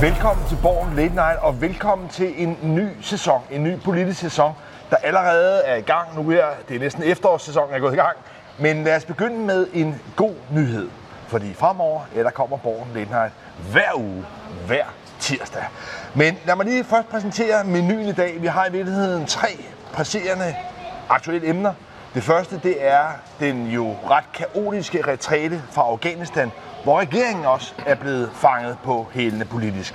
Velkommen til Borgen Late Night, og velkommen til en ny sæson, en ny politisk sæson, der allerede er i gang nu her. Det er næsten efterårssæsonen er gået i gang. Men lad os begynde med en god nyhed. Fordi fremover, ja, der kommer Borgen Late Night hver uge, hver tirsdag. Men lad mig lige først præsentere menuen i dag. Vi har i virkeligheden tre presserende aktuelle emner. Det første, det er den jo ret kaotiske retræte fra Afghanistan, hvor regeringen også er blevet fanget på hælene politisk.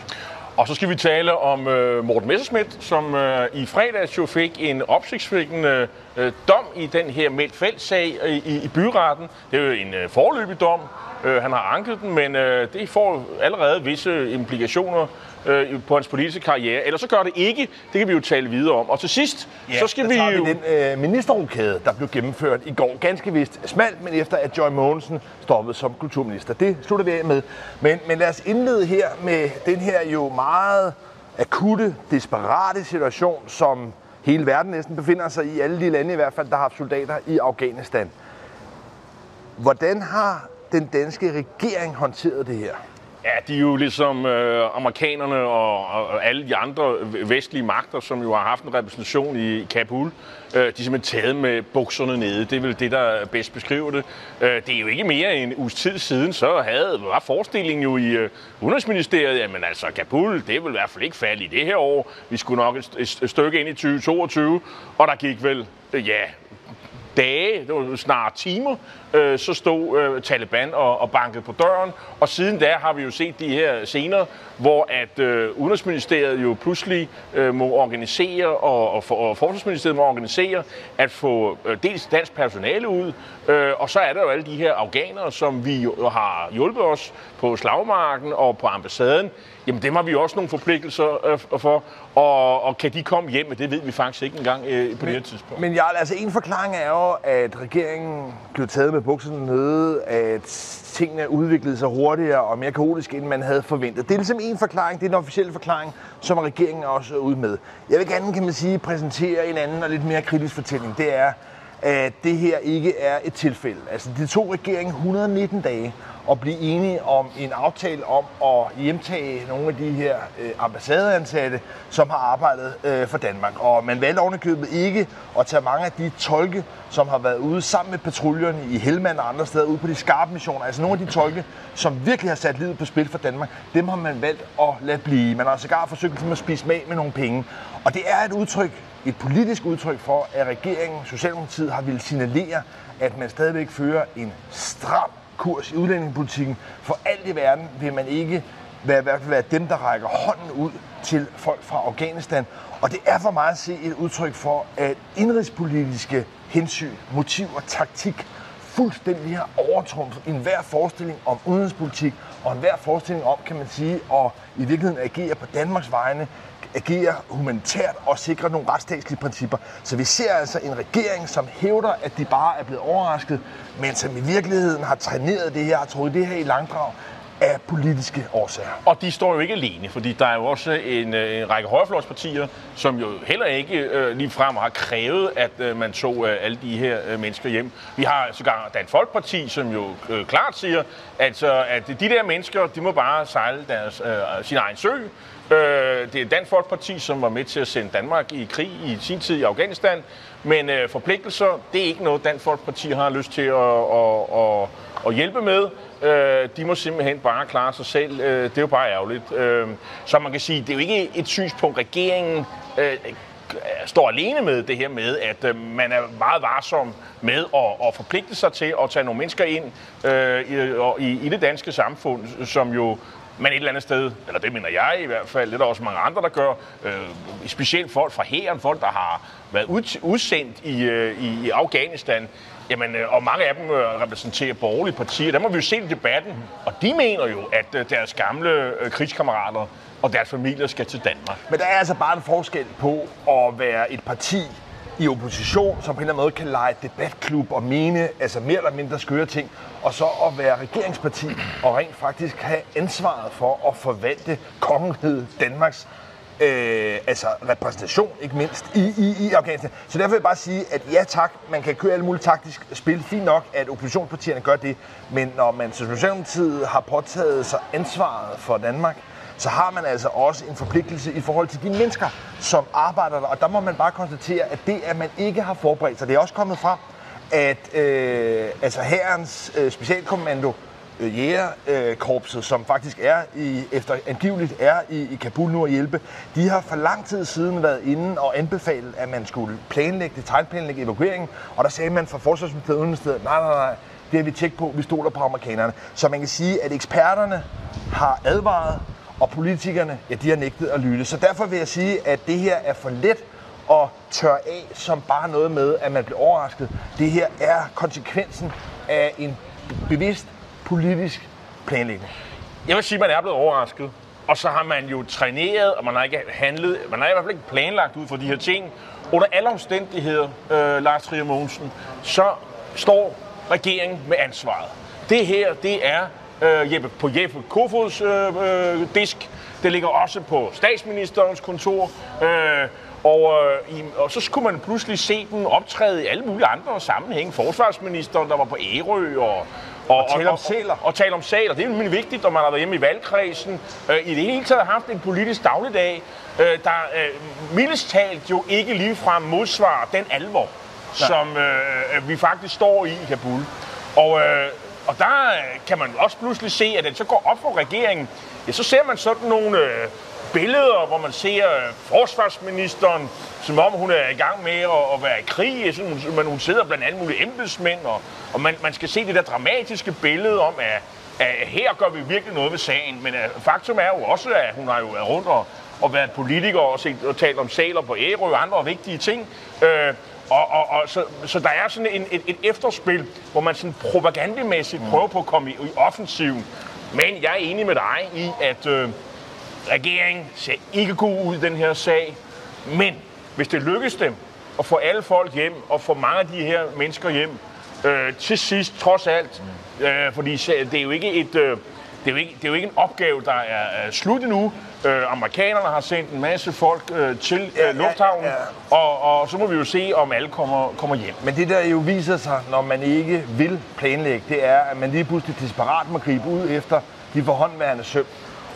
Og så skal vi tale om øh, Morten Messerschmidt, som øh, i fredags jo fik en opsigtsvækkende øh, dom i den her Meldt sag i, øh, i, i byretten. Det er jo en øh, forløbig dom. Øh, han har anket den, men øh, det får allerede visse implikationer øh, på hans politiske karriere. Eller så gør det ikke. Det kan vi jo tale videre om. Og til sidst, Ja, så skal vi jo... vi den øh, ministerrokade, der blev gennemført i går. Ganske vist smalt, men efter at Joy Mogensen stoppede som kulturminister. Det slutter vi af med. Men, men lad os indlede her med den her jo meget akutte, desperate situation, som hele verden næsten befinder sig i. Alle de lande i hvert fald, der har haft soldater i Afghanistan. Hvordan har den danske regering håndterede det her? Ja, de er jo ligesom øh, amerikanerne og, og alle de andre vestlige magter, som jo har haft en repræsentation i Kabul. Øh, de er simpelthen taget med bukserne nede. Det er vel det, der bedst beskriver det. Øh, det er jo ikke mere end en uges tid siden, så havde, var forestillingen jo i øh, Udenrigsministeriet, jamen altså Kabul, det vil i hvert fald ikke falde i det her år. Vi skulle nok et, et, et stykke ind i 2022, og der gik vel, øh, ja, dage, det var snart timer, øh, så stod øh, Taliban og, og bankede på døren. Og siden da har vi jo set de her scener, hvor at øh, Udenrigsministeriet jo pludselig øh, må organisere, og, og, for, og Forsvarsministeriet må organisere, at få øh, dels dansk personale ud, øh, og så er der jo alle de her afghanere, som vi jo har hjulpet os på slagmarken og på ambassaden. Jamen dem har vi også nogle forpligtelser øh, for, og, og kan de komme hjem, men det ved vi faktisk ikke engang øh, på det her tidspunkt. Men Jarl, altså en forklaring er jo, at regeringen blev taget med bukserne nede, at tingene udviklede sig hurtigere og mere kaotisk, end man havde forventet. Det er ligesom en forklaring, det er den officielle forklaring, som regeringen også er ude med. Jeg vil gerne, kan man sige, præsentere en anden og lidt mere kritisk fortælling. Det er, at det her ikke er et tilfælde. Altså, det tog regeringen 119 dage at blive enige om en aftale om at hjemtage nogle af de her øh, ambassadeansatte, som har arbejdet øh, for Danmark. Og man valgte ovenikøbet ikke at tage mange af de tolke, som har været ude sammen med patruljerne i Helmand og andre steder ude på de skarpe missioner. Altså nogle af de tolke, som virkelig har sat livet på spil for Danmark, dem har man valgt at lade blive. Man har sågar forsøgt ligesom at spise med med nogle penge. Og det er et udtryk, et politisk udtryk for, at regeringen, Socialdemokratiet, har ville signalere, at man stadigvæk fører en stram kurs i udlændingepolitikken. For alt i verden vil man ikke være, i hvert fald være dem, der rækker hånden ud til folk fra Afghanistan. Og det er for mig at se et udtryk for, at indrigspolitiske hensyn, motiv og taktik fuldstændig har overtrumfet enhver forestilling om udenrigspolitik og enhver forestilling om, kan man sige, at i virkeligheden agere på Danmarks vegne, agere humanitært og sikre nogle retsstatslige principper. Så vi ser altså en regering, som hævder, at de bare er blevet overrasket, men som i virkeligheden har træneret det her, har troet det her i langdrag af politiske årsager. Og de står jo ikke alene, fordi der er jo også en, øh, en række højrefløjspartier, som jo heller ikke øh, lige frem har krævet, at øh, man tog øh, alle de her øh, mennesker hjem. Vi har sågar Dan Folkeparti, som jo øh, klart siger, altså, at de der mennesker, de må bare sejle deres, øh, sin egen sø. Øh, det er Dansk Folkeparti, som var med til at sende Danmark i krig i sin tid i Afghanistan. Men øh, forpligtelser, det er ikke noget, Dansk Folkeparti har lyst til at, at, at, at hjælpe med. Øh, de må simpelthen bare klare sig selv. Øh, det er jo bare ærgerligt. Øh, så man kan sige, det er jo ikke et synspunkt, regeringen øh, står alene med det her med, at øh, man er meget varsom med at, at forpligte sig til at tage nogle mennesker ind øh, i, i, det danske samfund, som jo men et eller andet sted, eller det mener jeg i hvert fald, det er der også mange andre, der gør, øh, specielt folk fra hæren, folk, der har været ud, udsendt i, øh, i, i Afghanistan, Jamen, øh, og mange af dem øh, repræsenterer borgerlige partier. Der må vi jo se i debatten. Og de mener jo, at øh, deres gamle krigskammerater og deres familier skal til Danmark. Men der er altså bare en forskel på at være et parti i opposition, som på en eller anden måde kan lege debatklub og mene altså mere eller mindre skøre ting, og så at være regeringsparti og rent faktisk have ansvaret for at forvalte kongeriget Danmarks øh, altså repræsentation, ikke mindst, i, i, i Afghanistan. Så derfor vil jeg bare sige, at ja tak, man kan køre alle mulige taktisk spil. Fint nok, at oppositionspartierne gør det. Men når man til Socialdemokratiet har påtaget sig ansvaret for Danmark, så har man altså også en forpligtelse i forhold til de mennesker, som arbejder der. Og der må man bare konstatere, at det, at man ikke har forberedt sig, det er også kommet frem, at øh, altså herrens øh, specialkommando, øh, jægerkorpset, som faktisk er i, efter angiveligt er i, i Kabul nu at hjælpe, de har for lang tid siden været inde og anbefalet, at man skulle planlægge, detaljplanlægge evakueringen, og der sagde man fra Forsvarsministeriet Udenrigsministeriet, nej, nej, nej, det har vi tjekket på, vi stoler på amerikanerne. Så man kan sige, at eksperterne har advaret, og politikerne, ja, de har nægtet at lytte. Så derfor vil jeg sige, at det her er for let at tørre af som bare noget med, at man bliver overrasket. Det her er konsekvensen af en bevidst politisk planlægning. Jeg vil sige, at man er blevet overrasket. Og så har man jo træneret, og man har ikke handlet, man har i hvert fald ikke planlagt ud for de her ting. Under alle omstændigheder, øh, Lars Trier Mogensen, så står regeringen med ansvaret. Det her, det er øh, Jeppe, på Jeppe Kofods øh, øh, disk. Det ligger også på statsministerens kontor. Øh, og, øh, i, og så skulle man pludselig se den optræde i alle mulige andre sammenhænge. Forsvarsministeren, der var på Ærø, og, og, og tale om sæler. Og, og tale om sæler. Det er jo vigtigt, når man har været hjemme i valgkredsen. Øh, I det hele taget har haft en politisk dagligdag, øh, der øh, mildest talt jo ikke ligefrem modsvarer den alvor, Nej. som øh, vi faktisk står i i Kabul. Og, øh, og der øh, kan man også pludselig se, at det så går op for regeringen. Ja, så ser man sådan nogle øh, billeder, hvor man ser øh, forsvarsministeren, som om hun er i gang med at, at være i krig, så hun, men hun sidder blandt alle mulige embedsmænd, og, og man, man skal se det der dramatiske billede om, at, at her gør vi virkelig noget ved sagen. Men øh, faktum er jo også, at hun har jo været rundt og, og været politiker og, set, og talt om saler på Ærø og andre vigtige ting. Øh, og, og, og, så, så der er sådan en, et, et efterspil, hvor man sådan propagandamæssigt mm. prøver på at komme i, i offensiven. Men jeg er enig med dig i, at øh, regeringen ser ikke god ud i den her sag. Men hvis det lykkes dem at få alle folk hjem, og få mange af de her mennesker hjem, øh, til sidst, trods alt, mm. øh, fordi det er jo ikke et... Øh, det er, jo ikke, det er jo ikke en opgave, der er, er slut endnu. Øh, amerikanerne har sendt en masse folk øh, til øh, lufthavnen, ja, ja. Og, og så må vi jo se, om alle kommer, kommer hjem. Men det, der jo viser sig, når man ikke vil planlægge, det er, at man lige pludselig desperat må gribe ud efter de forhåndværende søm.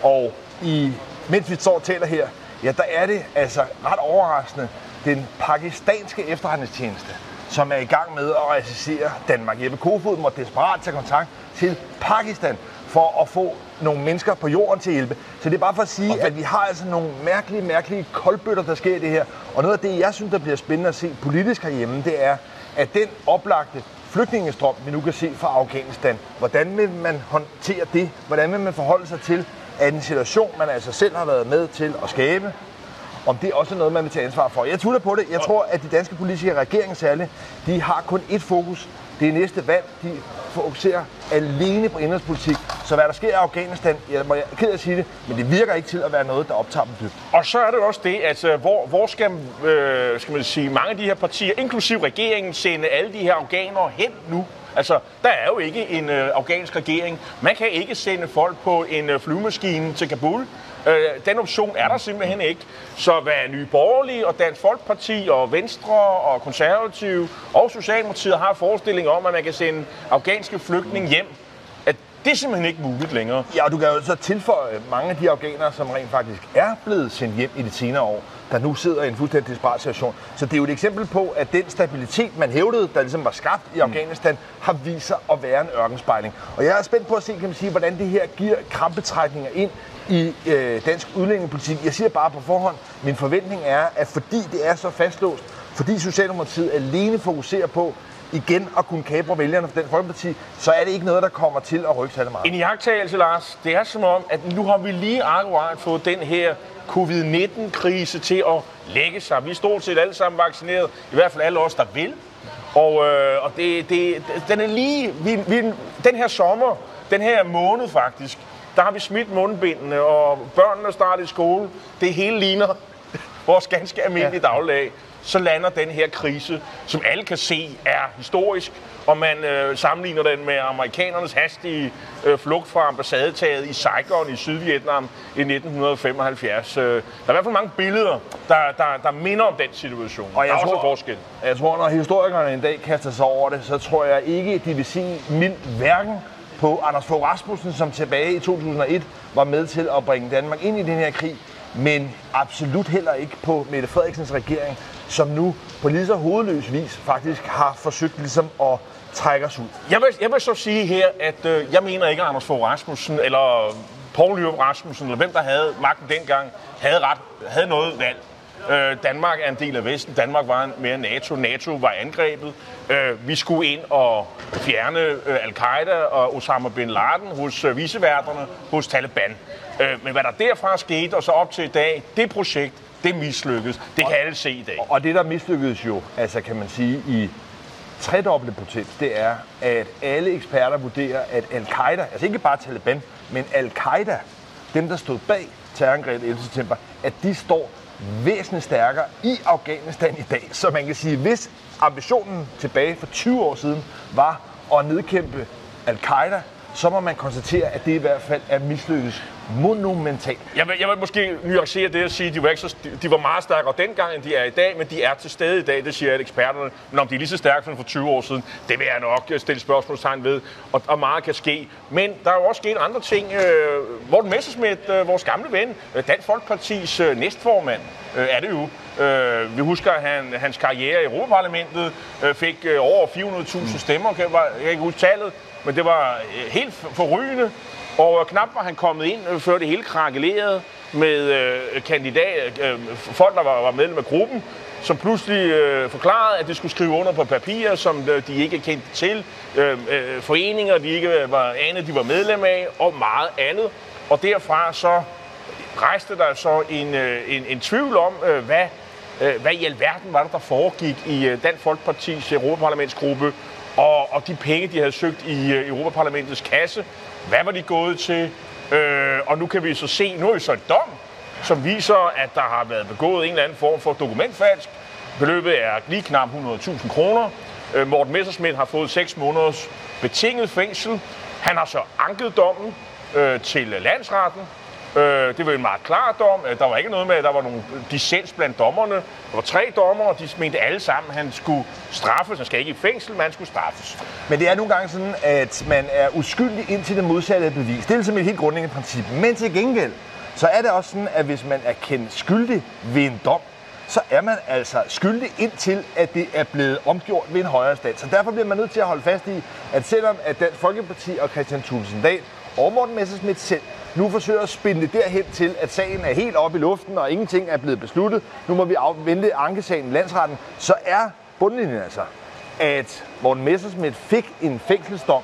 Og i, mens vi står og taler her, ja, der er det altså ret overraskende, den pakistanske efterretningstjeneste, som er i gang med at assistere Danmark. Jeppe Kofod må desperat tage kontakt til Pakistan for at få nogle mennesker på jorden til at hjælpe. Så det er bare for at sige, okay. at vi har altså nogle mærkelige, mærkelige koldbøtter, der sker i det her. Og noget af det, jeg synes, der bliver spændende at se politisk herhjemme, det er, at den oplagte flygtningestrøm, vi nu kan se fra Afghanistan, hvordan vil man håndtere det? Hvordan vil man forholde sig til, at en situation, man altså selv har været med til at skabe, om det er også noget, man vil tage ansvar for. Jeg tvivler på det. Jeg tror, at de danske politikere, regeringen særligt, de har kun ét fokus. Det næste valg. De fokuserer alene på indrigspolitik. Så hvad der sker i Afghanistan, jeg må jeg ked at sige det, men det virker ikke til at være noget, der optager dem dybt. Og så er det også det, at øh, hvor, hvor skal, øh, skal man sige, mange af de her partier, inklusiv regeringen, sende alle de her afghanere hen nu? Altså, der er jo ikke en øh, afghansk regering. Man kan ikke sende folk på en øh, flyvemaskine til Kabul. Øh, den option er der simpelthen ikke. Så hvad Nye Borgerlige og Dansk Folkeparti og Venstre og Konservative og Socialdemokratiet har forestilling om, at man kan sende afghanske flygtninge hjem, at det er simpelthen ikke muligt længere. Ja, og du kan jo så tilføje mange af de afghanere, som rent faktisk er blevet sendt hjem i de senere år, der nu sidder i en fuldstændig desperat situation. Så det er jo et eksempel på, at den stabilitet, man hævdede, der ligesom var skabt i Afghanistan, har vist sig at være en ørkenspejling. Og jeg er spændt på at se, kan man sige, hvordan det her giver krampetrækninger ind i øh, dansk udlændingepolitik. Jeg siger bare på forhånd, min forventning er, at fordi det er så fastlåst, fordi Socialdemokratiet alene fokuserer på igen at kunne kapre vælgerne for den folkeparti, så er det ikke noget, der kommer til at rykke særlig meget. En jagttagelse, Lars. Det er som om, at nu har vi lige akkurat fået den her covid-19-krise til at lægge sig. Vi er stort set alle sammen vaccineret, i hvert fald alle os, der vil. Og, øh, og det, det, den er lige, vi, vi, den her sommer, den her måned faktisk, der har vi smidt mundbindene, og børnene startet i skole. Det hele ligner vores ganske almindelige ja. dagligdag. Så lander den her krise, som alle kan se er historisk, og man øh, sammenligner den med amerikanernes hastige øh, flugt fra ambassadetaget i Saigon i Sydvietnam i 1975. Øh, der er i hvert fald mange billeder, der, der, der minder om den situation. Og jeg der er tror, også forskel. Jeg tror, når historikerne en dag kaster sig over det, så tror jeg ikke, de vil sige mind hverken på Anders Fogh Rasmussen, som tilbage i 2001 var med til at bringe Danmark ind i den her krig, men absolut heller ikke på Mette Frederiksens regering, som nu på lige så hovedløs vis faktisk har forsøgt ligesom at trække os ud. Jeg vil, jeg vil så sige her, at øh, jeg mener ikke, at Anders Fogh Rasmussen eller Poul Nyrup Rasmussen, eller hvem der havde magten dengang, havde, ret, havde noget valg. Øh, Danmark er en del af Vesten. Danmark var en, mere NATO. NATO var angrebet. Øh, vi skulle ind og fjerne øh, al-Qaida og Osama bin Laden hos øh, viseværterne, hos Taliban. Øh, men hvad der derfra skete, og så op til i dag, det projekt, det mislykkedes. Det kan alle se i dag. Og det, der mislykkedes jo, altså kan man sige, i tredobbelt potens, det er, at alle eksperter vurderer, at al-Qaida, altså ikke bare Taliban, men al-Qaida, dem der stod bag terrorangrebet 11. september, at de står væsentligt stærkere i Afghanistan i dag. Så man kan sige, hvis ambitionen tilbage for 20 år siden var at nedkæmpe al-Qaida, så må man konstatere, at det i hvert fald er mislykkedes monumental. Jeg vil, jeg vil måske nuancere det og sige, at de var, ikke så, de var meget stærkere dengang, end de er i dag, men de er til stede i dag, det siger alle eksperterne. Men om de er lige så stærke som for 20 år siden, det vil jeg nok øh, stille spørgsmålstegn ved, og, og meget kan ske. Men der er jo også sket andre ting. Øh, Morten Messerschmidt, øh, vores gamle ven, øh, Dansk Folkepartis øh, næstformand, øh, er det jo. Øh, vi husker, han, hans karriere i Europaparlamentet øh, fik øh, over 400.000 stemmer, kan jeg, jeg kan ikke huske tallet, men det var øh, helt forrygende. Og knap var han kommet ind, før det hele krakelerede med øh, kandidat, øh, folk, der var, var medlem af gruppen, som pludselig øh, forklarede, at det skulle skrive under på papirer, som øh, de ikke kendte til, øh, øh, foreninger, de ikke var anede, de var medlem af, og meget andet. Og derfra så rejste der så en, øh, en, en tvivl om, øh, hvad, øh, hvad i alverden var det, der foregik i øh, Dansk Folkepartis Europaparlamentsgruppe, og, og de penge, de havde søgt i øh, Europaparlamentets kasse, hvad var de gået til? Øh, og nu kan vi så se, nu er vi så et dom, som viser, at der har været begået en eller anden form for dokumentfalsk. Beløbet er lige knap 100.000 kroner. Øh, Morten Messerschmidt har fået 6 måneders betinget fængsel. Han har så anket dommen øh, til landsretten, Øh, det var en meget klar dom. Øh, der var ikke noget med, at der var nogle dissens blandt dommerne. Der var tre dommer, og de mente alle sammen, at han skulle straffes. Han skal ikke i fængsel, men han skulle straffes. Men det er nogle gange sådan, at man er uskyldig indtil det modsatte er bevis. Det er ligesom et helt grundlæggende princip. Men til gengæld, så er det også sådan, at hvis man er kendt skyldig ved en dom, så er man altså skyldig indtil, at det er blevet omgjort ved en højere instans. Så derfor bliver man nødt til at holde fast i, at selvom at Dansk Folkeparti og Christian Thulesen Dahl og Morten Messerschmidt selv nu forsøger at spinde det derhen til, at sagen er helt oppe i luften, og ingenting er blevet besluttet. Nu må vi afvente ankesagen i landsretten. Så er bundlinjen altså, at Morten Messersmith fik en fængselsdom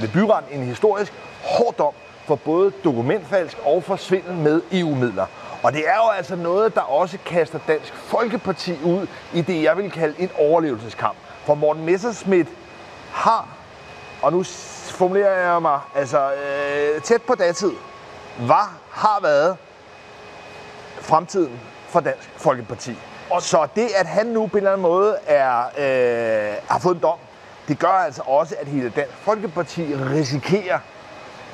ved byretten, en historisk hård dom for både dokumentfalsk og for svindel med EU-midler. Og det er jo altså noget, der også kaster Dansk Folkeparti ud i det, jeg vil kalde en overlevelseskamp. For Morten Messersmith har, og nu formulerer jeg mig altså øh, tæt på datid, var, har været fremtiden for Dansk Folkeparti. Og så det, at han nu på en eller anden måde er, øh, har fået en dom, det gør altså også, at hele Dansk Folkeparti risikerer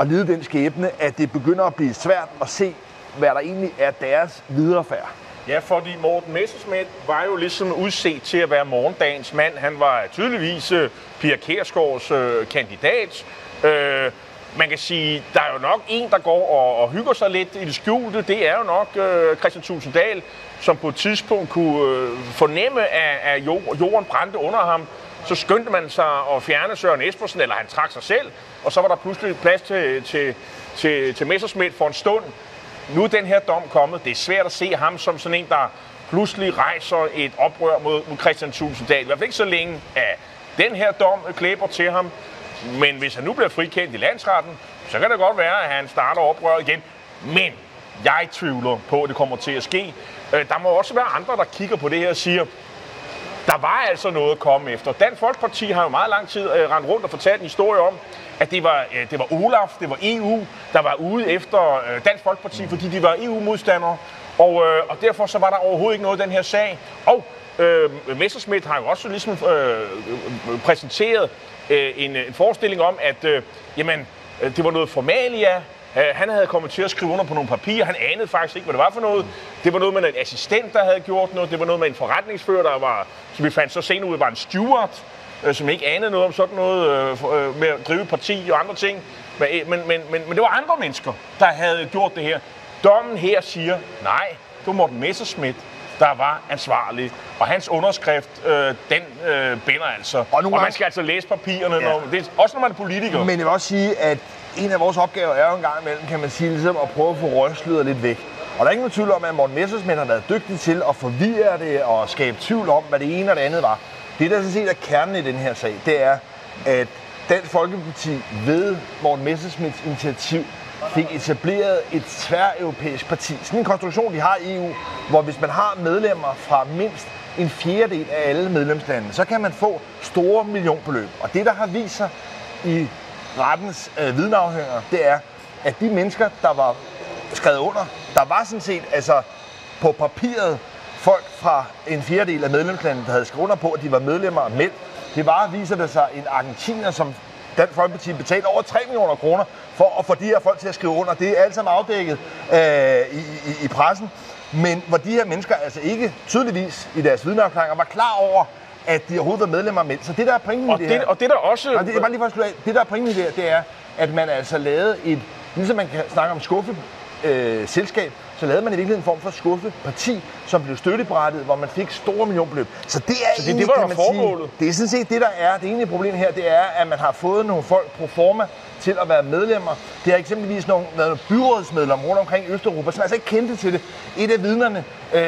at lide den skæbne, at det begynder at blive svært at se, hvad der egentlig er deres viderefærd. Ja, fordi Morten Messerschmidt var jo ligesom udset til at være morgendagens mand. Han var tydeligvis uh, Pia Kærsgaards uh, kandidat. Uh, man kan sige, der er jo nok en, der går og, og hygger sig lidt i det skjulte. Det er jo nok øh, Christian Tulsendal, som på et tidspunkt kunne øh, fornemme, at, at jorden brændte under ham. Så skyndte man sig at fjerne Søren Espersen, eller han trak sig selv, og så var der pludselig plads til, til, til, til Messersmith for en stund. Nu er den her dom kommet. Det er svært at se ham som sådan en, der pludselig rejser et oprør mod, mod Christian Tulsendal. I hvert fald ikke så længe, at den her dom klæber til ham. Men hvis han nu bliver frikendt i landsretten, så kan det godt være, at han starter oprør igen. Men jeg tvivler på, at det kommer til at ske. Øh, der må også være andre, der kigger på det her og siger, der var altså noget at komme efter. Dansk Folkeparti har jo meget lang tid øh, rendt rundt og fortalt en historie om, at det var, øh, det var Olaf, det var EU, der var ude efter øh, Dansk Folkeparti, fordi de var EU-modstandere. Og, øh, og derfor så var der overhovedet ikke noget i den her sag. Og øh, Messerschmidt har jo også ligesom øh, præsenteret øh, en, øh, en forestilling om, at øh, jamen, øh, det var noget formalia, øh, han havde kommet til at skrive under på nogle papirer. Han anede faktisk ikke, hvad det var for noget. Det var noget med en assistent, der havde gjort noget. Det var noget med en forretningsfører, der var, som vi fandt så senere ud, var en steward. øh, som ikke anede noget om sådan noget øh, øh med at drive parti og andre ting. Men, men, men, men, men det var andre mennesker, der havde gjort det her. Dommen her siger, nej, det var Morten Messerschmidt, der var ansvarlig. Og hans underskrift, øh, den øh, binder altså. Og, og man gange- skal altså læse papirerne, Ja. når, det er, også når man er politiker. Men jeg vil også sige, at en af vores opgaver er jo en gang imellem, kan man sige, ligesom at prøve at få røgsløret lidt væk. Og der er ingen tvivl om, at Morten Messersmith har været dygtig til at forvirre det og skabe tvivl om, hvad det ene og det andet var. Det, der sådan set er kernen i den her sag, det er, at Dansk Folkeparti ved Morten Messersmiths initiativ fik etableret et tværeuropæisk parti. Sådan en konstruktion, de har i EU, hvor hvis man har medlemmer fra mindst en fjerdedel af alle medlemslande, så kan man få store millionbeløb. Og det, der har vist sig i rettens øh, vidneafhøringer, det er, at de mennesker, der var skrevet under, der var sådan set altså på papiret folk fra en fjerdedel af medlemslandet, der havde skrevet under på, at de var medlemmer af MELD. Det var, viser det sig, en argentiner, som Dansk Folkeparti betalte over 3 millioner kroner for at få de her folk til at skrive under. Det er alt sammen afdækket øh, i, i, i pressen. Men hvor de her mennesker altså ikke tydeligvis i deres vidneafklaringer var klar over, at de overhovedet var medlemmer MELD. Så det, der er pointen og, i det, det, her... og det der også... Nej, det er bare lige for at slutte af. Det, der er pointen i det her, det er, at man altså lavede et, ligesom man kan snakke om skuffe, øh, selskab, så lavede man i virkeligheden en form for skuffeparti, som blev støtteberettet, hvor man fik store millionbeløb. Så det er det- egentlig, det var kan man sige, formålet. det er sådan set det, der er. Det egentlige problem her, det er, at man har fået nogle folk pro forma til at være medlemmer. Det har eksempelvis nogle, været nogle byrådsmedlemmer rundt omkring Østeuropa, som altså ikke kendte til det. Et af vidnerne øh,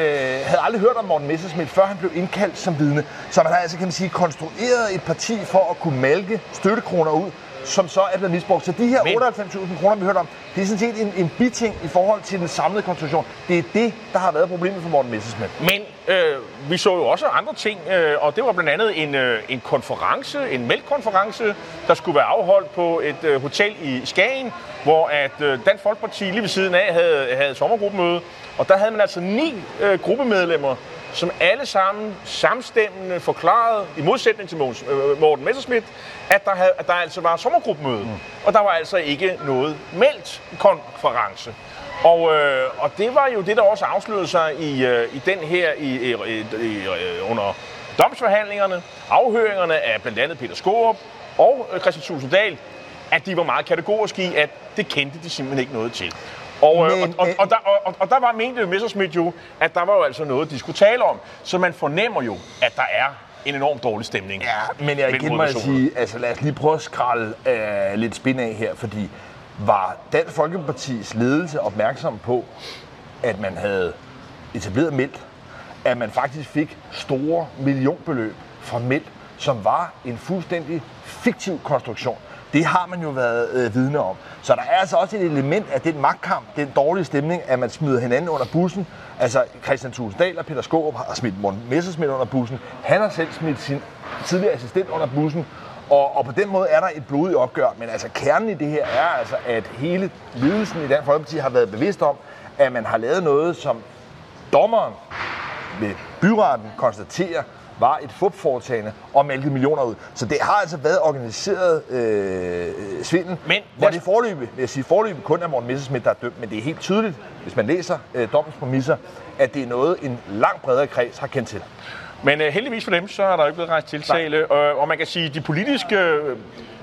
havde aldrig hørt om Morten Messerschmidt, før han blev indkaldt som vidne. Så man har altså, kan man sige, konstrueret et parti for at kunne malke støttekroner ud, som så er blevet misbrugt. Så de her Men- 98.000 kroner, vi hørte om, det er sådan set en, en biting i forhold til den samlede konstruktion. Det er det, der har været problemet for Morten Messerschmidt. Men øh, vi så jo også andre ting, øh, og det var blandt andet en, øh, en konference, en mælkkonference, der skulle være afholdt på et øh, hotel i Skagen, hvor at øh, Dansk Folkeparti lige ved siden af havde, havde sommergruppemøde, og der havde man altså ni øh, gruppemedlemmer, som alle sammen samstemmende forklarede, i modsætning til Mogens, øh, Morten Messerschmidt, at der, havde, at der altså var sommergruppemøde. Mm. Og der var altså ikke noget meldt konference. Og, øh, og det var jo det, der også afslørede sig i, øh, i den her, i, i, i, øh, under domsforhandlingerne, afhøringerne af blandt andet Peter Skorup og øh, Christian Tulsendal, at de var meget kategoriske i, at det kendte de simpelthen ikke noget til. Og, øh, Men- og, og, men- og, der, og, og der var mente Messerschmidt jo, at der var jo altså noget, de skulle tale om. Så man fornemmer jo, at der er en enorm dårlig stemning. Ja, men jeg igen må jeg sige, altså lad os lige prøve at skralde øh, lidt spin af her, fordi var Dansk Folkepartis ledelse opmærksom på, at man havde etableret meldt, at man faktisk fik store millionbeløb fra meldt, som var en fuldstændig fiktiv konstruktion. Det har man jo været øh, vidne om. Så der er altså også et element af den magtkamp, den dårlige stemning, at man smider hinanden under bussen. Altså Christian Tulsendal og Peter Skåb har smidt Morten Messersmith under bussen. Han har selv smidt sin tidligere assistent under bussen. Og, og på den måde er der et blodigt opgør. Men altså kernen i det her er altså, at hele ledelsen i Dansk Folkeparti har været bevidst om, at man har lavet noget, som dommeren ved byretten konstaterer, var et fupforetagende og malket millioner ud. Så det har altså været organiseret øh, svindel, Men hvor det forløbig, vil jeg sige, forløbig kun er Morten Messerschmidt, der er dømt, men det er helt tydeligt, hvis man læser øh, dommens præmisser, at det er noget, en langt bredere kreds har kendt til. Men øh, heldigvis for dem, så er der ikke blevet rejst tiltale. Øh, og man kan sige, de politiske øh,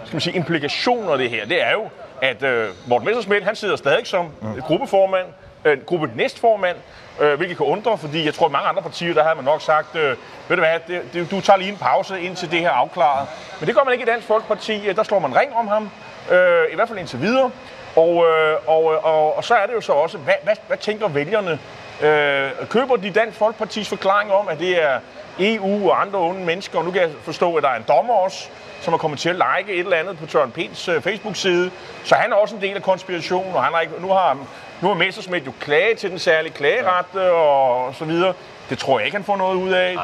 skal man sige, implikationer af det her, det er jo, at øh, Morten Messerschmidt, han sidder stadig som mm. gruppeformand, øh, gruppe næstformand, øh, hvilket kan undre, fordi jeg tror, at mange andre partier, der havde man nok sagt, øh, ved du hvad, det, det, du tager lige en pause indtil det her er afklaret. Men det gør man ikke i Dansk Folkeparti. Øh, der slår man ring om ham, øh, i hvert fald indtil videre. Og, øh, og, øh, og, og så er det jo så også, hvad, hvad, hvad tænker vælgerne? Øh, køber de Dansk Folkepartis forklaring om, at det er EU og andre onde mennesker, og nu kan jeg forstå, at der er en dommer også, som er kommet til at like et eller andet på Søren Pins øh, Facebook-side. Så han er også en del af konspirationen, og han har ikke, nu har, nu har Messersmith jo klaget til den særlige klageret ja. og så videre. Det tror jeg ikke, han får noget ud af.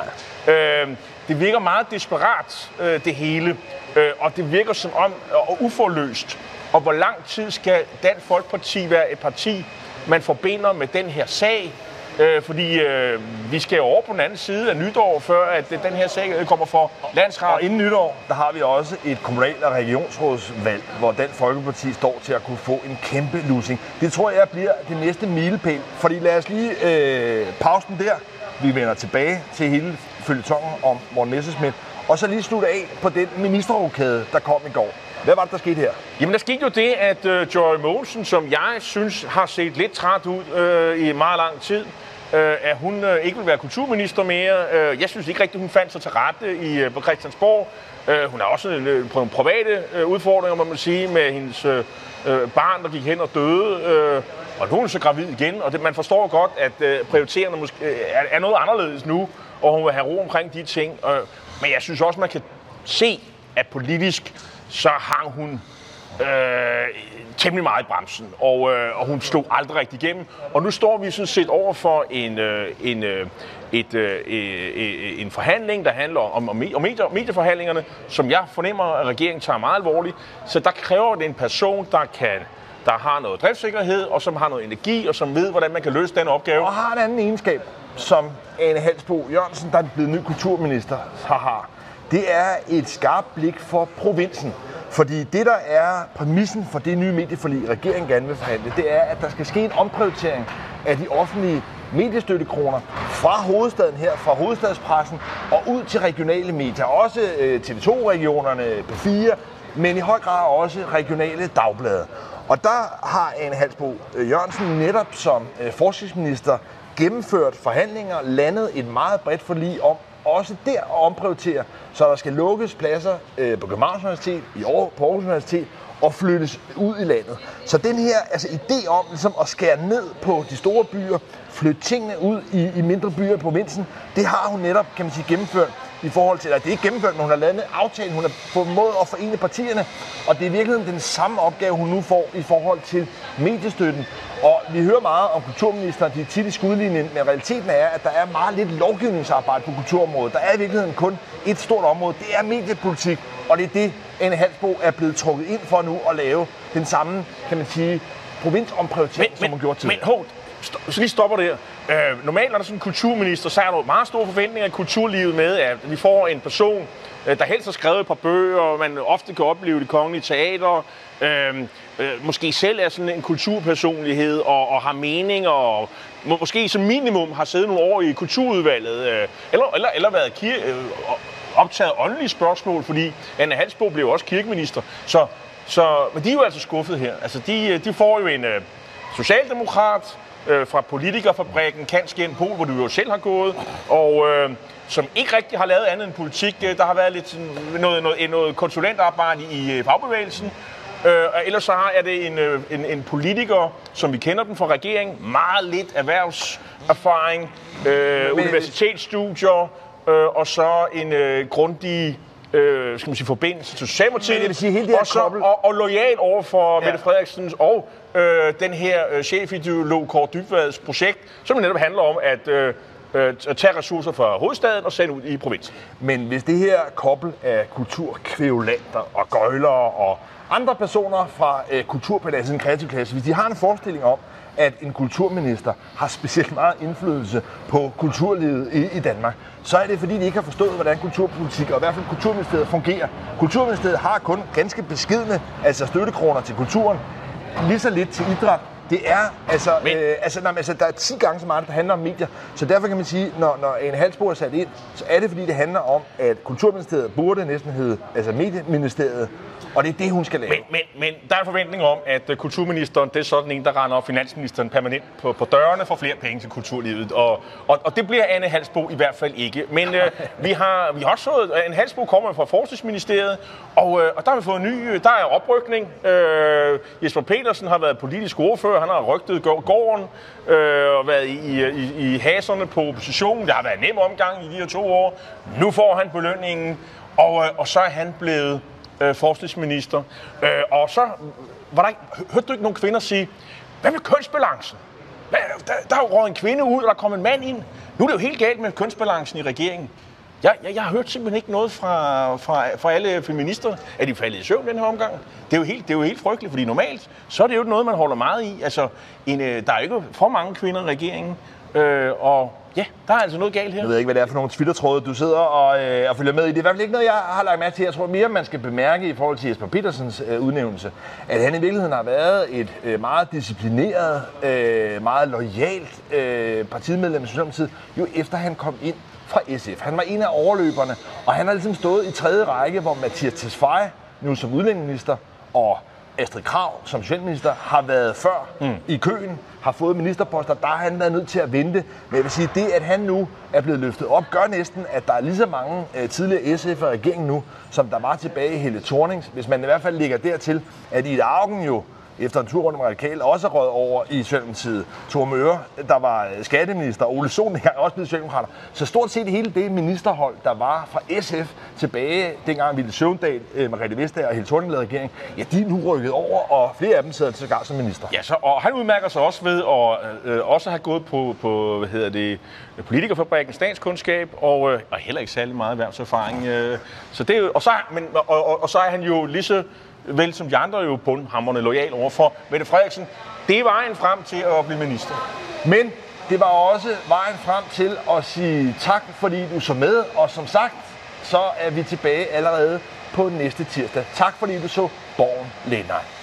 Øh, det virker meget desperat, øh, det hele. Øh, og det virker som om, og uforløst. Og hvor lang tid skal Dansk Folkeparti være et parti, man forbinder med den her sag? Øh, fordi øh, vi skal over på den anden side af nytår, før at øh, den her sag øh, kommer for Og landsret. inden nytår, der har vi også et kommunal- og regionsrådsvalg, hvor Dansk Folkeparti står til at kunne få en kæmpe losing. Det tror jeg bliver det næste milepæl. Fordi lad os lige øh, pausen der. Vi vender tilbage til hele følgetongen om Morten Messerschmidt og så lige slutte af på den ministerrokade, der kom i går. Hvad var det, der skete her? Jamen, der skete jo det, at uh, Joy Mogensen, som jeg synes har set lidt træt ud uh, i meget lang tid, øh, at hun øh, ikke vil være kulturminister mere. Øh, jeg synes ikke rigtigt, hun fandt sig til rette i, øh, på Christiansborg. Øh, hun har også øh, nogle private øh, udfordringer, må man sige, med hendes øh, øh, barn, der gik hen og døde. Øh, og nu er hun så gravid igen, og det, man forstår godt, at øh, prioriterende måske, øh, er, er noget anderledes nu, og hun vil have ro omkring de ting. Øh, men jeg synes også, man kan se, at politisk så hang hun øh, temmelig meget i bremsen, og, øh, og hun slog aldrig rigtig igennem. Og nu står vi sådan set over for en, øh, en, øh, et, øh, øh, øh en forhandling, der handler om, om medier, medieforhandlingerne, som jeg fornemmer, at regeringen tager meget alvorligt. Så der kræver det en person, der kan der har noget driftssikkerhed, og som har noget energi, og som ved, hvordan man kan løse den opgave. Og har en anden egenskab, som Anne Halsbo Jørgensen, der er blevet ny kulturminister, har det er et skarpt blik for provinsen. Fordi det, der er præmissen for det nye medieforlig, regeringen gerne vil forhandle, det er, at der skal ske en omprioritering af de offentlige mediestøttekroner fra hovedstaden her, fra hovedstadspressen og ud til regionale medier. Også øh, TV2-regionerne, P4, men i høj grad også regionale dagblade. Og der har Anne Halsbo øh, Jørgensen netop som øh, forskningsminister gennemført forhandlinger, landet et meget bredt forlig om også der at omprioritere, så der skal lukkes pladser øh, på Københavns Universitet, i år på Aarhus Universitet, og flyttes ud i landet. Så den her altså, idé om ligesom, at skære ned på de store byer, flytte tingene ud i, i mindre byer i provinsen, det har hun netop kan man sige, gennemført i forhold til, at det er ikke gennemført, men hun har lavet en aftale, hun har formået at forene partierne, og det er i virkeligheden den samme opgave, hun nu får i forhold til mediestøtten. Og vi hører meget om kulturministeren, de er tit i skudlinjen, men realiteten er, at der er meget lidt lovgivningsarbejde på kulturområdet. Der er i virkeligheden kun et stort område, det er mediepolitik, og det er det, Anne Halsbo er blevet trukket ind for nu at lave den samme, kan man sige, provinsomprioritering, som hun gjorde tidligere. Men hold, så lige stopper det her. Øh, normalt, når der er sådan en kulturminister, så er der meget store forventninger i kulturlivet med, at vi får en person, øh, der helst har skrevet et par bøger, og man ofte kan opleve det kongelige teater, øh, øh, måske selv er sådan en kulturpersonlighed og, og har meninger, og må, måske som minimum har siddet nogle år i kulturudvalget, øh, eller, eller, eller været kir- øh, optaget åndelige spørgsmål, fordi Anne Halsbo blev også kirkeminister. Så, så, men de er jo altså skuffet her. Altså, de, øh, de får jo en øh, socialdemokrat, øh, fra politikerfabrikken Kanskjen Pol, hvor du jo selv har gået, og øh, som ikke rigtig har lavet andet end politik. Øh, der har været lidt sådan, noget, noget, noget konsulentarbejde i øh, fagbevægelsen, Øh, og ellers så er det en, øh, en, en politiker, som vi kender den fra regeringen, meget lidt erhvervserfaring, øh, universitetsstudier, øh, og så en øh, grundig øh, skal man sige, forbindelse til Socialdemokratiet, vil sige, hele det og, så, og, og lojal over for ja. Mette Frederiksens og øh, den her øh, chefideolog Kåre Dybvads projekt, som netop handler om at øh, øh, tage ressourcer fra hovedstaden og sende ud i provinsen. Men hvis det her kobbel af kulturkvævlanter og gøjlere og andre personer fra øh, kulturpaladset, en kreativ klasse, hvis de har en forestilling om, at en kulturminister har specielt meget indflydelse på kulturlivet i, i Danmark, så er det fordi, de ikke har forstået, hvordan kulturpolitik og i hvert fald kulturministeriet fungerer. Kulturministeriet har kun ganske beskidende altså støttekroner til kulturen, lige så lidt til idræt, det er, altså, men... øh, altså, nej, altså, der er 10 gange så meget, der handler om medier. Så derfor kan man sige, når, når en halvspor er sat ind, så er det fordi, det handler om, at Kulturministeriet burde næsten hedde, altså Medieministeriet, og det er det, hun skal lave. Men, men, men der er en forventning om, at øh, kulturministeren, det er sådan en, der render finansministeren permanent på, på dørene for flere penge til kulturlivet. Og, og, og det bliver Anne Halsbo i hvert fald ikke. Men øh, vi, har, vi har også fået, Anne Halsbo kommer fra Forskningsministeriet, og, øh, og der har vi fået en ny, øh, der er oprykning. Øh, Jesper Petersen har været politisk ordfører, han har rygtet gården øh, og været i, i, i haserne på oppositionen. Det har været en nem omgang i de her to år. Nu får han belønningen, og, øh, og så er han blevet øh, forskningsminister. Øh, og så var der ikke, hørte du ikke nogen kvinder sige, hvad med kønsbalancen? Hvad, der, der er jo en kvinde ud, og der kom en mand ind. Nu er det jo helt galt med kønsbalancen i regeringen. Jeg, jeg, jeg har hørt simpelthen ikke noget fra, fra, fra alle feminister. Er de faldet i søvn den her omgang? Det er, jo helt, det er jo helt frygteligt, fordi normalt, så er det jo noget, man holder meget i. Altså, en, øh, der er ikke for mange kvinder i regeringen, øh, og Ja, der er altså noget galt her. Jeg ved ikke, hvad det er for nogle twittertråde, du sidder og, øh, og følger med i. Det er i hvert fald ikke noget, jeg har lagt mærke til. Jeg tror mere, man skal bemærke i forhold til Jesper Petersens øh, udnævnelse, at han i virkeligheden har været et øh, meget disciplineret, øh, meget lojalt øh, partimedlem i Socialdemokratiet, jo efter han kom ind fra SF. Han var en af overløberne, og han har ligesom stået i tredje række, hvor Mathias Tesfaye, nu som udlændingeminister, og Astrid Krav som socialminister har været før mm. i køen, har fået ministerposter, der har han været nødt til at vente. Men jeg vil sige, det at han nu er blevet løftet op, gør næsten, at der er lige så mange øh, tidligere SF og regeringen nu, som der var tilbage i Helle Thornings. Hvis man i hvert fald ligger dertil, at i Augen jo efter en tur rundt med radikale, også rød over i Socialdemokratiet. Tor Møre, der var skatteminister, Ole Sohn her, også blevet socialdemokrater. Så stort set hele det ministerhold, der var fra SF tilbage, dengang Ville Søvndal, øh, Margrethe Vestager og Helle Thorning lavede regering, ja, de er nu rykket over, og flere af dem sidder til som minister. Ja, så, og han udmærker sig også ved at øh, også have gået på, på hvad hedder det, politikerfabrikken statskundskab, og, øh, og heller ikke særlig meget erhvervserfaring. Øh, så det er jo, og, så, men, og, og, og så er han jo lige så vel som de andre jo bundhammerne lojal overfor Mette Frederiksen. Det er vejen frem til at blive minister. Men det var også vejen frem til at sige tak, fordi du så med. Og som sagt, så er vi tilbage allerede på næste tirsdag. Tak fordi du så Borgen Lennart.